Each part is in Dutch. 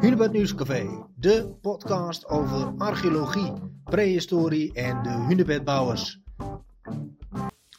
Hunebed Nieuwscafé, de podcast over archeologie, prehistorie en de hunebedbouwers.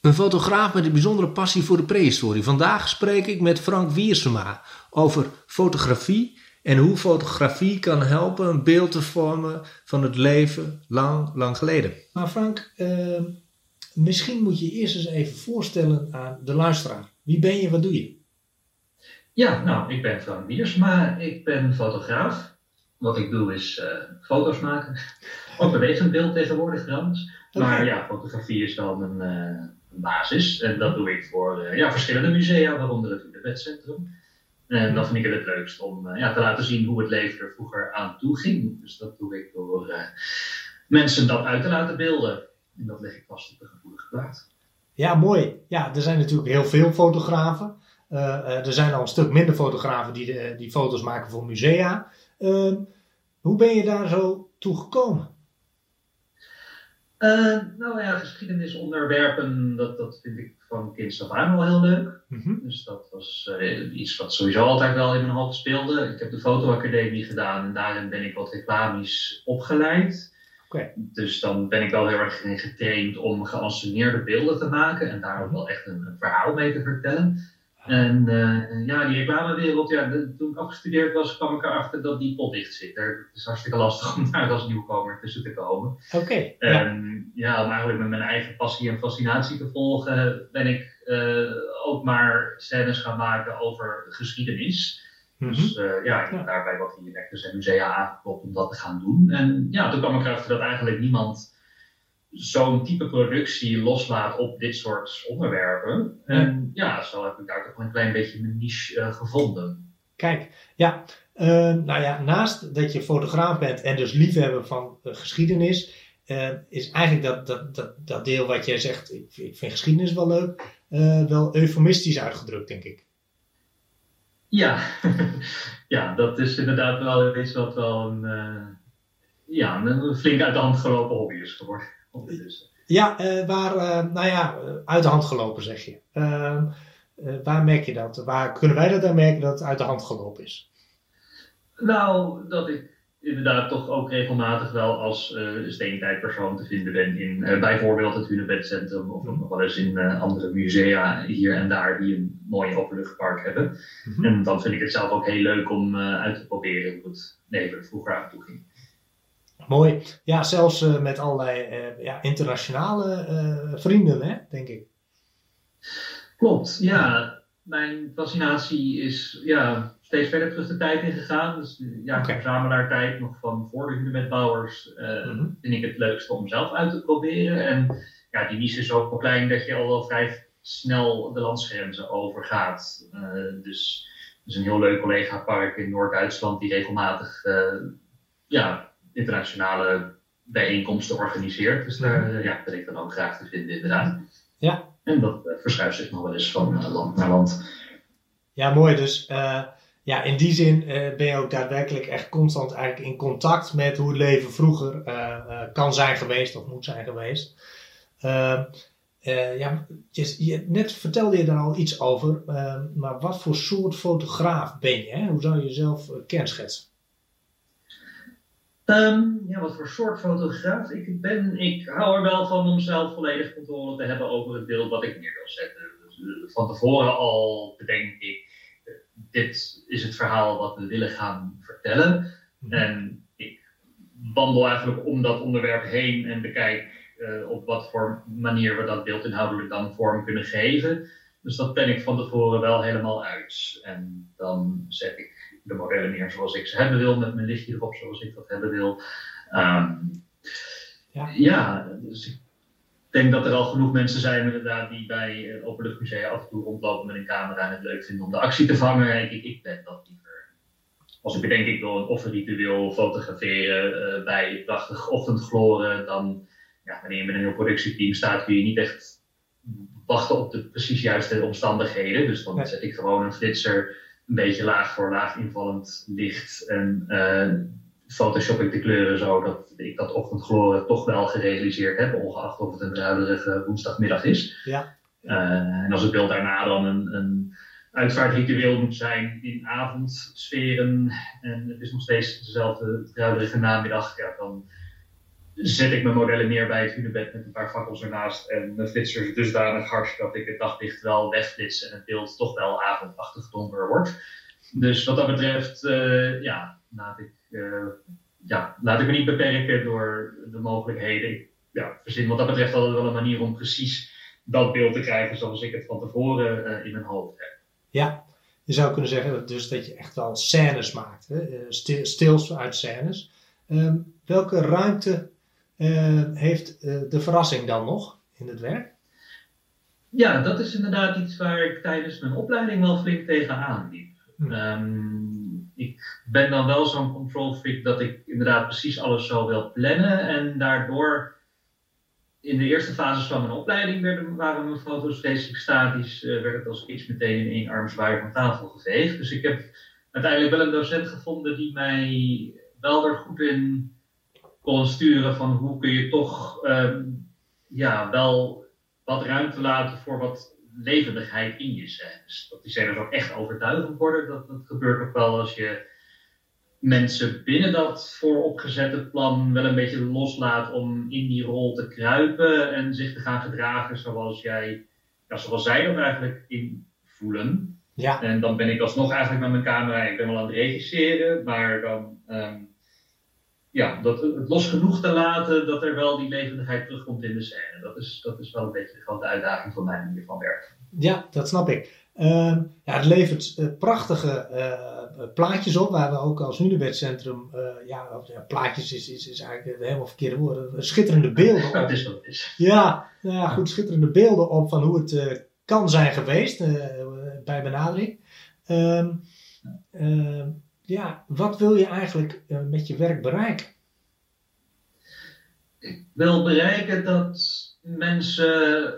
Een fotograaf met een bijzondere passie voor de prehistorie. Vandaag spreek ik met Frank Wiersema over fotografie en hoe fotografie kan helpen een beeld te vormen van het leven lang, lang geleden. Maar Frank, uh, misschien moet je eerst eens even voorstellen aan de luisteraar. Wie ben je, wat doe je? Ja, nou, ik ben Frank Wiersma, ik ben fotograaf. Wat ik doe is uh, foto's maken. Ook bewegend beeld tegenwoordig trouwens. Okay. Maar ja, fotografie is wel mijn uh, basis. En dat doe ik voor uh, ja, verschillende musea, waaronder het Hunebedcentrum. En dan vind ik het het leukst om ja, te laten zien hoe het leven er vroeger aan toe ging. Dus dat doe ik door mensen dat uit te laten beelden. En dat leg ik vast op de gevoelige plaat. Ja, mooi. Ja, er zijn natuurlijk heel veel fotografen. Uh, er zijn al een stuk minder fotografen die, de, die foto's maken voor musea. Uh, hoe ben je daar zo toe gekomen? Uh, nou ja, geschiedenisonderwerpen, dat, dat vind ik van kinds af aan wel heel leuk. Mm -hmm. Dus dat was iets wat sowieso altijd wel in mijn hoofd speelde. Ik heb de fotoacademie gedaan en daarin ben ik wat reclamisch opgeleid. Okay. Dus dan ben ik wel heel erg getraind om geanceneerde beelden te maken en daar ook wel echt een, een verhaal mee te vertellen. En uh, ja, die reclamewereld, ja, de, toen ik afgestudeerd was, kwam ik erachter dat die pot dicht zit. Het is hartstikke lastig om daar als nieuwkomer tussen te komen. Oké. Okay, ja. ja, om eigenlijk met mijn eigen passie en fascinatie te volgen, ben ik uh, ook maar scènes gaan maken over geschiedenis. Mm -hmm. Dus uh, ja, ik heb ja. daarbij wat directors en musea aangeklopt om dat te gaan doen. En ja, toen kwam ik erachter dat eigenlijk niemand zo'n type productie loslaat op dit soort onderwerpen. En ja, zo heb ik daar toch een klein beetje mijn niche uh, gevonden. Kijk, ja, uh, nou ja, naast dat je fotograaf bent en dus liefhebber van uh, geschiedenis, is eigenlijk dat, dat, dat, dat deel wat jij zegt, ik, ik vind geschiedenis wel leuk, wel eufemistisch uitgedrukt, denk ik. Ja, ja, dat is inderdaad wel iets wat wel een, ja, een flink uit de hand gelopen hobby is geworden. Ja, uh, waar, uh, nou ja, uit de hand gelopen zeg je. Uh, waar merk je dat? Waar kunnen wij dat aan merken dat het uit de hand gelopen is? Nou, dat ik inderdaad toch ook regelmatig wel als steentijdpersoon te vinden ben in bijvoorbeeld het Hunebedcentrum of nog wel eens in andere musea hier en daar die een mooi openluchtpark hebben. Mm -hmm. En dan vind ik het zelf ook heel leuk om uit te proberen hoe het leven vroeger aan toe ging. Mooi. Ja, zelfs uh, met allerlei uh, ja, internationale uh, vrienden, hè, denk ik. Klopt, ja. Mijn fascinatie is ja, steeds verder terug de tijd ingegaan. Dus ja, okay. verzamelaartijd nog van voor de hunebedbouwers mm -hmm. vind ik het leukste om zelf uit te proberen. En ja, die niche is ook wel klein dat je al wel vrij snel de landsgrenzen overgaat. dus er is een heel leuk collega-park in Noord-Duitsland die regelmatig ja, internationale bijeenkomsten organiseert. Dus daar ja, ben ik dan ook graag te vinden, inderdaad. Ja. En dat uh, verschuift zich nog wel eens van uh, land naar land. Ja, mooi. Dus uh, ja, in die zin ben je ook daadwerkelijk echt constant eigenlijk in contact met hoe het leven vroeger kan zijn geweest of moet zijn geweest. ja, je, je, net vertelde je daar al iets over, maar wat voor soort fotograaf ben je? Hè? Hoe zou je jezelf kenschetsen? Um, ja, wat voor soort fotograaf ik ben. Ik hou er wel van om zelf volledig controle te hebben over het beeld wat ik neer wil zetten. Dus van tevoren al bedenk ik, dit is het verhaal wat we willen gaan vertellen. Mm-hmm. En ik wandel eigenlijk om dat onderwerp heen en bekijk uh, op wat voor manier we dat beeld inhoudelijk dan vorm kunnen geven. Dus dat ben ik van tevoren wel helemaal uit. En dan zet ik de modellen neer zoals ik ze hebben wil, met mijn lichtje erop zoals ik dat hebben wil. Um, ja. ja, dus ik denk dat er al genoeg mensen zijn inderdaad die bij openluchtmusea af en toe rondlopen met een camera en het leuk vinden om de actie te vangen. Ik, ik ben dat liever. Als ik bedenk ik wil een offerritueel fotograferen uh, bij prachtig ochtendgloren, dan ja, wanneer je met een heel productieteam staat kun je niet echt wachten op de precies juiste omstandigheden. Dus dan zet ik gewoon een flitser een beetje laag voor laag invallend licht. En uh, Photoshop ik de kleuren zo dat ik dat ochtendgloren toch wel gerealiseerd heb, ongeacht of het een druilerige woensdagmiddag is. Ja. Uh, en als het beeld daarna dan een, een uitvaartritueel moet zijn in avondsferen en het is nog steeds dezelfde druilerige namiddag, ja, dan zet ik mijn modellen neer bij het hunebed met een paar fakkels ernaast en mijn flitsers dusdanig hard dat ik het daglicht wel wegflits en het beeld toch wel avondachtig donker wordt. Dus wat dat betreft, uh, ja, laat ik, uh, ja, ik me niet beperken door de mogelijkheden. Ja, verzin wat dat betreft altijd wel een manier om precies dat beeld te krijgen zoals ik het van tevoren uh, in mijn hoofd heb. Ja, je zou kunnen zeggen dus dat je echt wel scènes maakt, hè? stils uit scènes. Um, welke ruimte heeft uh, de verrassing dan nog in het werk? Ja, dat is inderdaad iets waar ik tijdens mijn opleiding wel flink tegenaan liep. Hm. Um, ik ben dan wel zo'n control freak dat ik inderdaad precies alles zo wil plannen en daardoor in de eerste fases van mijn opleiding werden, waren mijn foto's vreselijk statisch, uh, werd het als iets meteen in één arm zwaar van tafel geveegd. Dus ik heb uiteindelijk wel een docent gevonden die mij wel er goed in kon sturen van hoe kun je toch uh, ja, wel wat ruimte laten voor wat levendigheid in je scènes. Dat die scènes ook echt overtuigend worden. Dat, dat gebeurt ook wel als je mensen binnen dat vooropgezette plan wel een beetje loslaat om in die rol te kruipen en zich te gaan gedragen zoals jij, ja, zoals zij dat eigenlijk in voelen. Ja. En dan ben ik alsnog eigenlijk met mijn camera, ik ben wel aan het regisseren, maar dan um, ja, dat, het los genoeg te laten dat er wel die levendigheid terugkomt in de scène. Dat is, dat is wel een beetje de grote uitdaging van mijn manier van werken. Ja, dat snap ik. Uh, ja, het levert uh, prachtige uh, plaatjes op, waar we ook als Hunebedcentrum, ja, ja, plaatjes is, is, is eigenlijk helemaal verkeerde woorden, schitterende beelden op. dat is wat is. Ja, nou ja, goed, schitterende beelden op van hoe het kan zijn geweest bij benadering. Ehm, ehm, ja, wat wil je eigenlijk met je werk bereiken? Ik wil bereiken dat mensen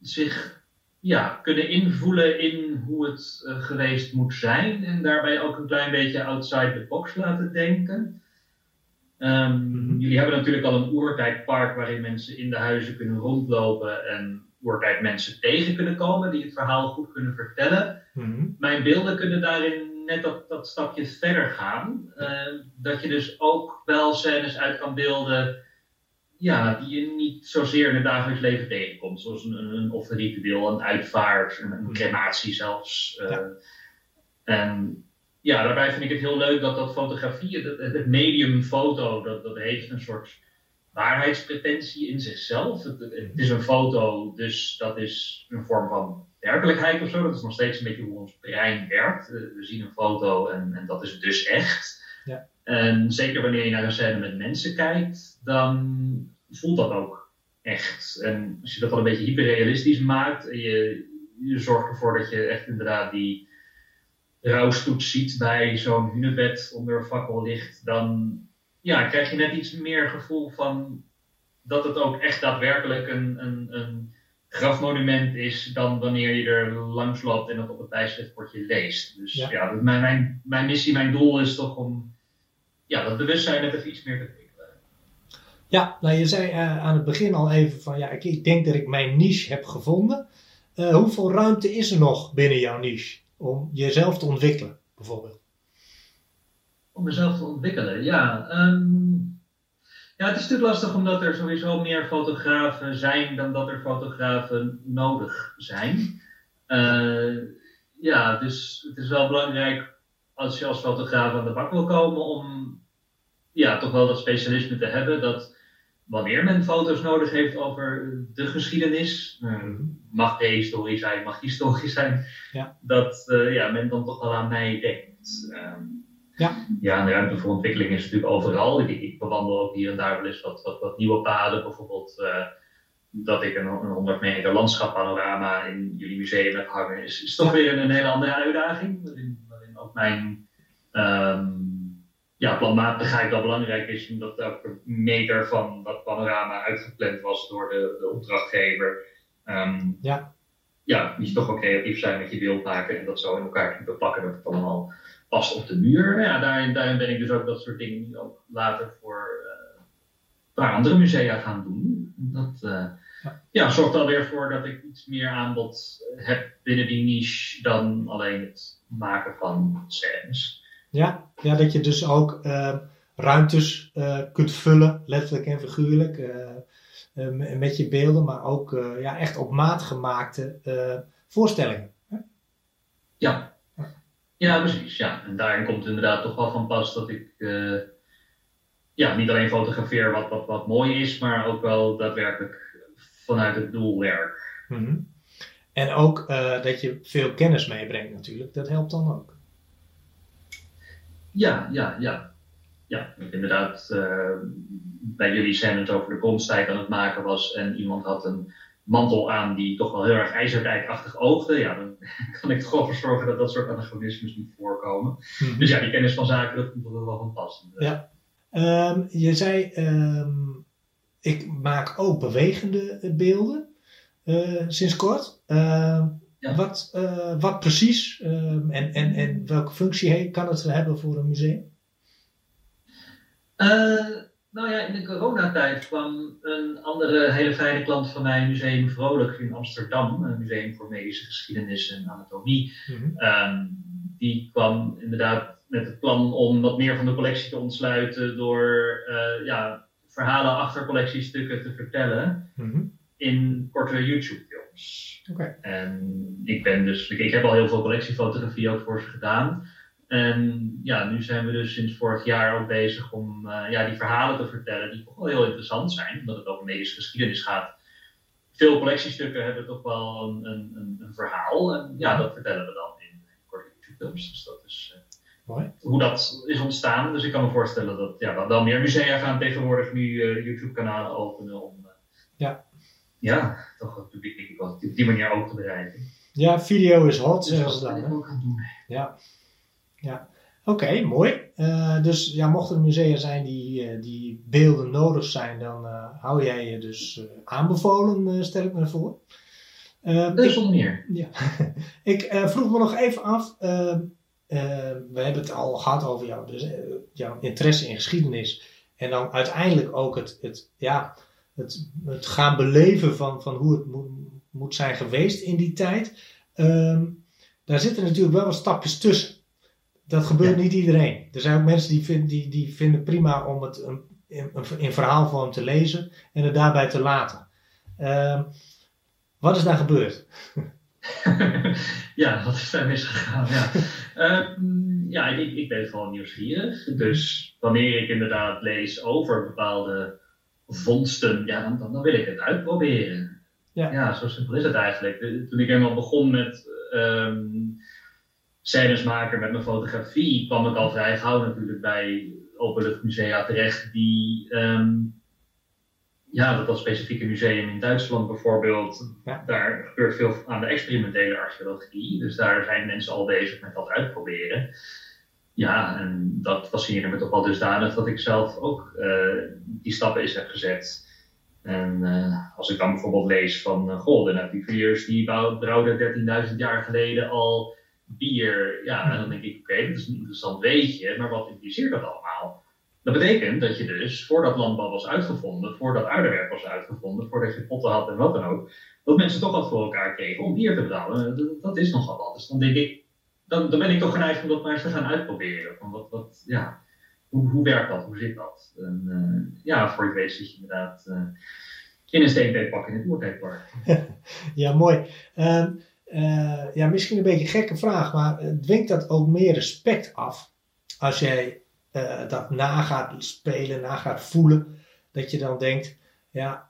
zich ja, kunnen invoelen in hoe het uh, geweest moet zijn. En daarbij ook een klein beetje outside the box laten denken. Um, Jullie hebben natuurlijk al een oertijdpark waarin mensen in de huizen kunnen rondlopen en oertijd mensen tegen kunnen komen die het verhaal goed kunnen vertellen. Mm Mijn beelden kunnen daarin net dat, dat stapje verder gaan. Uh, dat je dus ook wel scènes uit kan beelden ja, die je niet zozeer in het dagelijks leven tegenkomt. Zoals een, een offerritueel, een uitvaart, een, een crematie zelfs. Uh, En ja, daarbij vind ik het heel leuk dat dat fotografie, het, het medium foto, dat, dat heeft een soort waarheidspretentie in zichzelf. Het, het, is een foto, dus dat is een vorm van werkelijkheid of zo. Dat is nog steeds een beetje hoe ons brein werkt. We zien een foto en, en dat is dus echt. Ja. En zeker wanneer je naar een scène met mensen kijkt, dan voelt dat ook echt. En als je dat al een beetje hyperrealistisch maakt en je, je zorgt ervoor dat je echt inderdaad die rouwstoets ziet bij zo'n hunebed onder een fakkel ligt, dan ja, krijg je net iets meer gevoel van dat het ook echt daadwerkelijk een, een, een grafmonument is dan wanneer je er langs loopt en dat op het bijschriftbordje leest. Dus ja, ja mijn, mijn, mijn missie, mijn doel is toch om ja, dat bewustzijn net even iets meer te prikkelen. Ja, nou je zei uh, aan het begin al even van ja, ik, ik denk dat ik mijn niche heb gevonden. Uh, hoeveel ruimte is er nog binnen jouw niche om jezelf te ontwikkelen, bijvoorbeeld? Om mezelf te ontwikkelen, ja. Um, ja, het is natuurlijk lastig omdat er sowieso meer fotografen zijn dan dat er fotografen nodig zijn. Uh, ja, dus het is wel belangrijk als je als fotograaf aan de bak wil komen om ja, toch wel dat specialisme te hebben. Dat wanneer men foto's nodig heeft over de geschiedenis, uh, mag de historie zijn, mag historie zijn, ja. dat uh, ja, men dan toch wel aan mij denkt. Um, ja. ja, de ruimte voor ontwikkeling is natuurlijk overal. Ik, ik bewandel ook hier en daar wel eens wat, wat, wat nieuwe paden. Bijvoorbeeld uh, dat ik een, een 100 meter landschappanorama in jullie museum heb hangen, is, is toch weer een, hele andere uitdaging. Waarin, waarin ook mijn um, ja, planmatigheid wel belangrijk is, omdat elke meter van dat panorama uitgepland was door de, de opdrachtgever. Um, ja. ja, moet je toch wel creatief zijn met je beeld maken en dat zo in elkaar kunnen plakken dat het allemaal past op de muur. Nou ja, daarin, daarin ben ik dus ook dat soort dingen ook later voor uh, andere musea gaan doen. Dat, uh, Ja. ja, zorgt alweer voor dat ik iets meer aanbod heb binnen die niche dan alleen het maken van scènes. Ja, ja dat je dus ook uh, ruimtes kunt vullen, letterlijk en figuurlijk, met je beelden, maar ook ja, echt op maat gemaakte voorstellingen. Ja. Ja, precies. Ja. En daarin komt inderdaad toch wel van pas dat ik ja, niet alleen fotografeer wat, wat, wat mooi is, maar ook wel daadwerkelijk vanuit het doel werk. Mhm. En ook dat je veel kennis meebrengt natuurlijk, dat helpt dan ook. Ja, ja, ja. Ja, inderdaad, uh, bij jullie zijn het over de Bronstijd aan het maken was en iemand had een mantel aan die toch wel heel erg ijzerdijkachtig oogde, ja, dan kan ik toch wel voor zorgen dat dat soort anachronismes niet voorkomen. Mhm. Dus ja, die kennis van zaken, dat komt er wel van pas. Ja. Um, je zei, um, ik maak ook bewegende beelden uh, sinds kort. Uh, ja. Wat, uh, wat precies en, en, en welke functie kan het hebben voor een museum? Nou ja, in de coronatijd kwam een andere hele fijne klant van mij, Museum Vrolijk in Amsterdam, een museum voor medische geschiedenis en anatomie. Mm -hmm. die kwam inderdaad met het plan om wat meer van de collectie te ontsluiten door ja, verhalen achter collectiestukken te vertellen mm -hmm. in korte YouTube-films. En ik ben dus, ik, heb al heel veel collectiefotografie ook voor ze gedaan. En ja, nu zijn we dus sinds vorig jaar ook bezig om uh, ja, die verhalen te vertellen, die toch wel heel interessant zijn, omdat het over medische geschiedenis gaat. Veel collectiestukken hebben toch wel een, een, een, verhaal. En ja, dat vertellen we dan in korte YouTube-films. Dus dat is uh, Mooi. hoe dat is ontstaan. Dus ik kan me voorstellen dat ja, wel meer musea gaan tegenwoordig nu uh, YouTube-kanalen openen om ja ja, toch het publiek op die manier ook te bereiken. Ja, video is hot, dus zeggen ze dan. Ook doen. Ja, ja. Oké, mooi. Uh, dus ja, mochten er musea zijn die, uh, die beelden nodig zijn, dan uh, hou jij je dus aanbevolen, stel ik me voor. is ik, meer. Ja. ik vroeg me nog even af, we hebben het al gehad over jou, dus, jouw interesse in geschiedenis. En dan uiteindelijk ook het, het ja, het, het gaan beleven van, van hoe het moet, moet zijn geweest in die tijd. Um, daar zitten natuurlijk wel wat stapjes tussen. Dat gebeurt niet iedereen. Er zijn ook mensen die, vind, die, die vinden prima om het een, in, in verhaalvorm te lezen en het daarbij te laten. Um, wat is daar gebeurd? ja, wat is daar misgegaan? Ja, uh, ja ik, ik ben gewoon nieuwsgierig. Dus wanneer ik inderdaad lees over bepaalde vondsten, ja, dan, dan, dan, wil ik het uitproberen. Ja. ja, zo simpel is het eigenlijk. Toen ik helemaal begon met um, scènes maken met mijn fotografie, kwam ik al vrij gauw natuurlijk bij openluchtmusea terecht die um, ja, dat dat specifieke museum in Duitsland bijvoorbeeld, daar gebeurt veel aan de experimentele archeologie. Dus daar zijn mensen al bezig met dat uitproberen. Ja, en dat fascineerde me toch wel dusdanig dat ik zelf ook uh, die stappen eens heb gezet. En uh, als ik dan bijvoorbeeld lees van, uh, goh, de die brouwden 13.000 jaar geleden al bier. Ja, en dan denk ik, oké, okay, dat is een interessant weetje, maar wat impliceert dat allemaal? Dat betekent dat je dus, voordat landbouw was uitgevonden, voordat aardewerk was uitgevonden, voordat je potten had en wat dan ook, dat mensen toch wat voor elkaar kregen om bier te brouwen. Dat, dat is nogal wat. Dus dan denk ik, dan, dan ben ik toch geneigd om dat maar eens te gaan uitproberen. Van wat, wat, ja, hoe, hoe werkt dat? Hoe zit dat? En, uh, ja, voor je weet zit je inderdaad uh, in een steentijdpak in het oertijdpark. ja, mooi. Uh, ja, misschien een beetje een gekke vraag, maar dwingt dat ook meer respect af als jij dat na gaat spelen, na gaat voelen, dat je dan denkt, ja,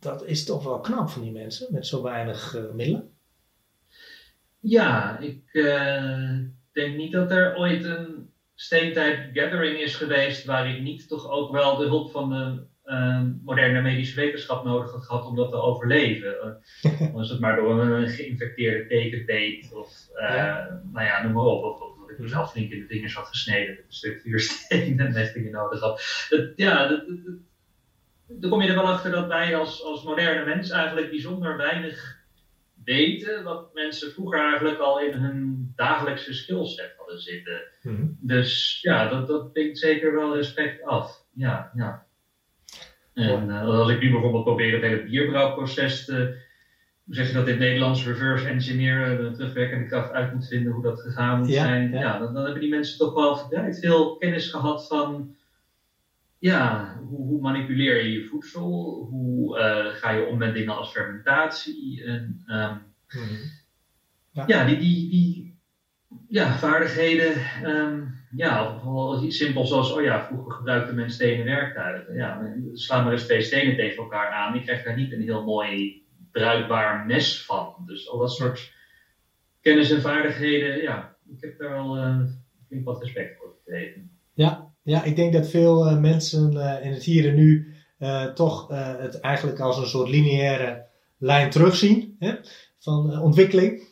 dat is toch wel knap van die mensen met zo weinig middelen? Ja, ik denk niet dat er ooit een steentijd gathering is geweest waar ik niet toch ook wel de hulp van de uh, moderne medische wetenschap nodig had gehad om dat te overleven. Uh, dan is het maar door een geïnfecteerde tekenpeet of ja. nou ja, noem maar op. Of, of dat ik mezelf flink in de vingers had gesneden met een stuk vuursteen en echt dingen nodig had. ja, dan kom je er wel achter dat wij als, als moderne mens eigenlijk bijzonder weinig weten wat mensen vroeger eigenlijk al in hun dagelijkse skillset hadden zitten. Mhm. Dus ja, dat, dat zeker wel respect af. Ja, ja. En als ik nu bijvoorbeeld probeer het hele bierbrouwproces te hoe zeg je dat in het Nederlands, reverse engineeren, de terugwerkende kracht uit moet vinden hoe dat gegaan moet zijn. Ja. dan, dan, hebben die mensen toch wel vrij veel kennis gehad van, ja, hoe, hoe manipuleer je je voedsel? Hoe uh, ga je om met dingen als fermentatie? En, um, ja. ja, die, die, die ja, vaardigheden, um, ja, of simpel zoals, oh ja, vroeger gebruikten men stenen werktuigen. Ja, slaan maar eens twee stenen tegen elkaar aan. Ik krijg daar niet een heel mooi bruikbaar mes van. Dus al dat soort kennis en vaardigheden, ja, ik heb daar wel uh, flink wat respect voor gekregen. Ja, ja, ik denk dat veel uh, mensen uh, in het hier en nu toch het eigenlijk als een soort lineaire lijn terugzien hè, van ontwikkeling.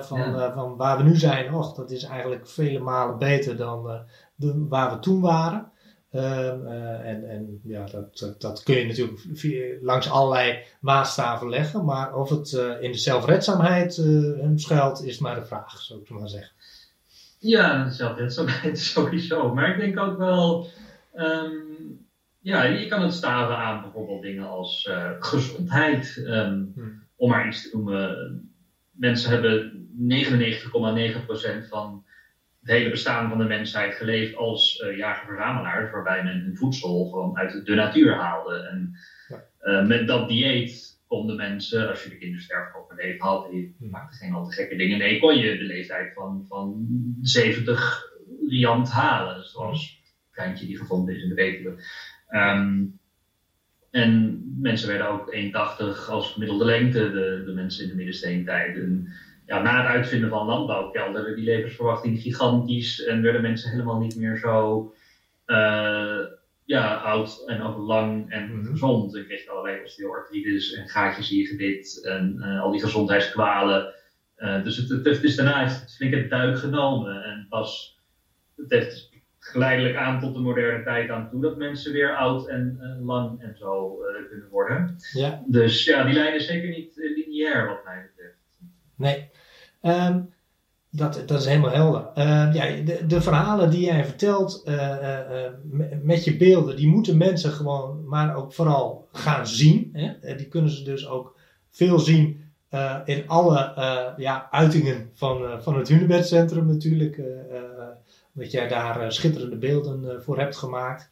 Van, van waar we nu zijn, och, dat is eigenlijk vele malen beter dan de, waar we toen waren. Ehm, eh, en, en ja, dat, dat, kun je natuurlijk langs allerlei maatstaven leggen. Maar of het in de zelfredzaamheid schuilt, is maar de vraag, zou ik maar zeggen. Ja, zelfredzaamheid sowieso. Maar ik denk ook wel. Um, ja, je kan het staven aan bijvoorbeeld dingen als gezondheid. Um, Om maar iets te noemen. Mensen hebben 99,9% van het hele bestaan van de mensheid geleefd als uh, jager-verzamelaars, waarbij men hun voedsel gewoon uit de natuur haalde. En uh, met dat dieet konden mensen, als je de een leven had, je hmm. maakte geen al te gekke dingen mee, kon je de leeftijd van, van 70 riant halen, zoals het kleintje die gevonden is in de Betuwe. Um, en mensen werden ook 1,80 als gemiddelde lengte, de, de mensen in de middensteentijd. En, ja, na het uitvinden van landbouw kelderde die levensverwachting gigantisch en werden mensen helemaal niet meer zo uh, ja, oud en ook lang en mm -hmm. gezond. Ik kreeg allerlei osteoartritis en gaatjes in je gebit en uh, al die gezondheidskwalen. Uh, dus het, het, is daarna heeft flink het duik genomen en pas het heeft geleidelijk aan tot de moderne tijd aan toe dat mensen weer oud en lang en zo kunnen worden. Ja. Dus ja, die lijn is zeker niet lineair wat mij betreft. Nee. Um, dat, dat is helemaal helder. Uh, ja, de, de, verhalen die jij vertelt met je beelden, die moeten mensen gewoon, maar ook vooral gaan zien. Hè? Die kunnen ze dus ook veel zien in alle ja, uitingen van, van het Hunebedcentrum natuurlijk. dat jij daar schitterende beelden voor hebt gemaakt.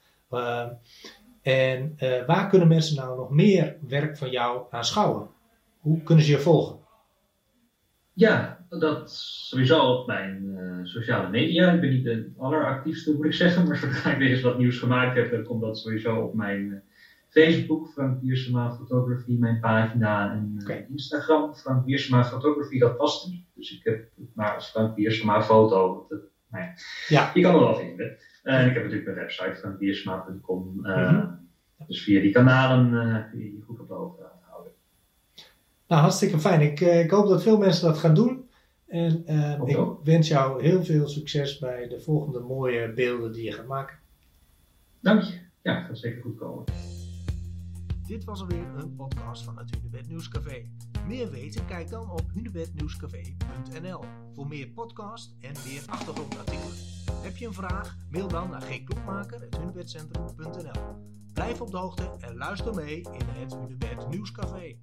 En waar kunnen mensen nou nog meer werk van jou aanschouwen? Hoe kunnen ze je volgen? Ja, dat sowieso op mijn sociale media. Ik ben niet de alleractiefste, moet ik zeggen, maar zodra ik weer wat nieuws gemaakt heb, dan komt dat sowieso op mijn Facebook, Frank Biersema Photography, mijn pagina, en uh, Instagram, Frank Biersema Photography, dat past niet. Dus ik heb het maar als Frank Foto. Dat, nou ja. ja. Je kan me wel vinden. En ik heb natuurlijk mijn website, frankbiersema.com. Mm -hmm. Dus via die kanalen kun je je goed op de hoogte nou, hartstikke fijn. Ik, ik hoop dat veel mensen dat gaan doen. En uh, ik wens jou heel veel succes bij de volgende mooie beelden die je gaat maken. Dank je. Ja, dat gaat zeker goed komen. Dit was alweer een podcast van het Hunebed Nieuwscafé. Meer weten? Kijk dan op hunebednieuwscafé.nl voor meer podcast en meer achtergrondartikelen. Heb je een vraag? Mail dan naar gklokmaker.hunebedcentrum.nl Blijf op de hoogte en luister mee in het Hunebed Nieuwscafé.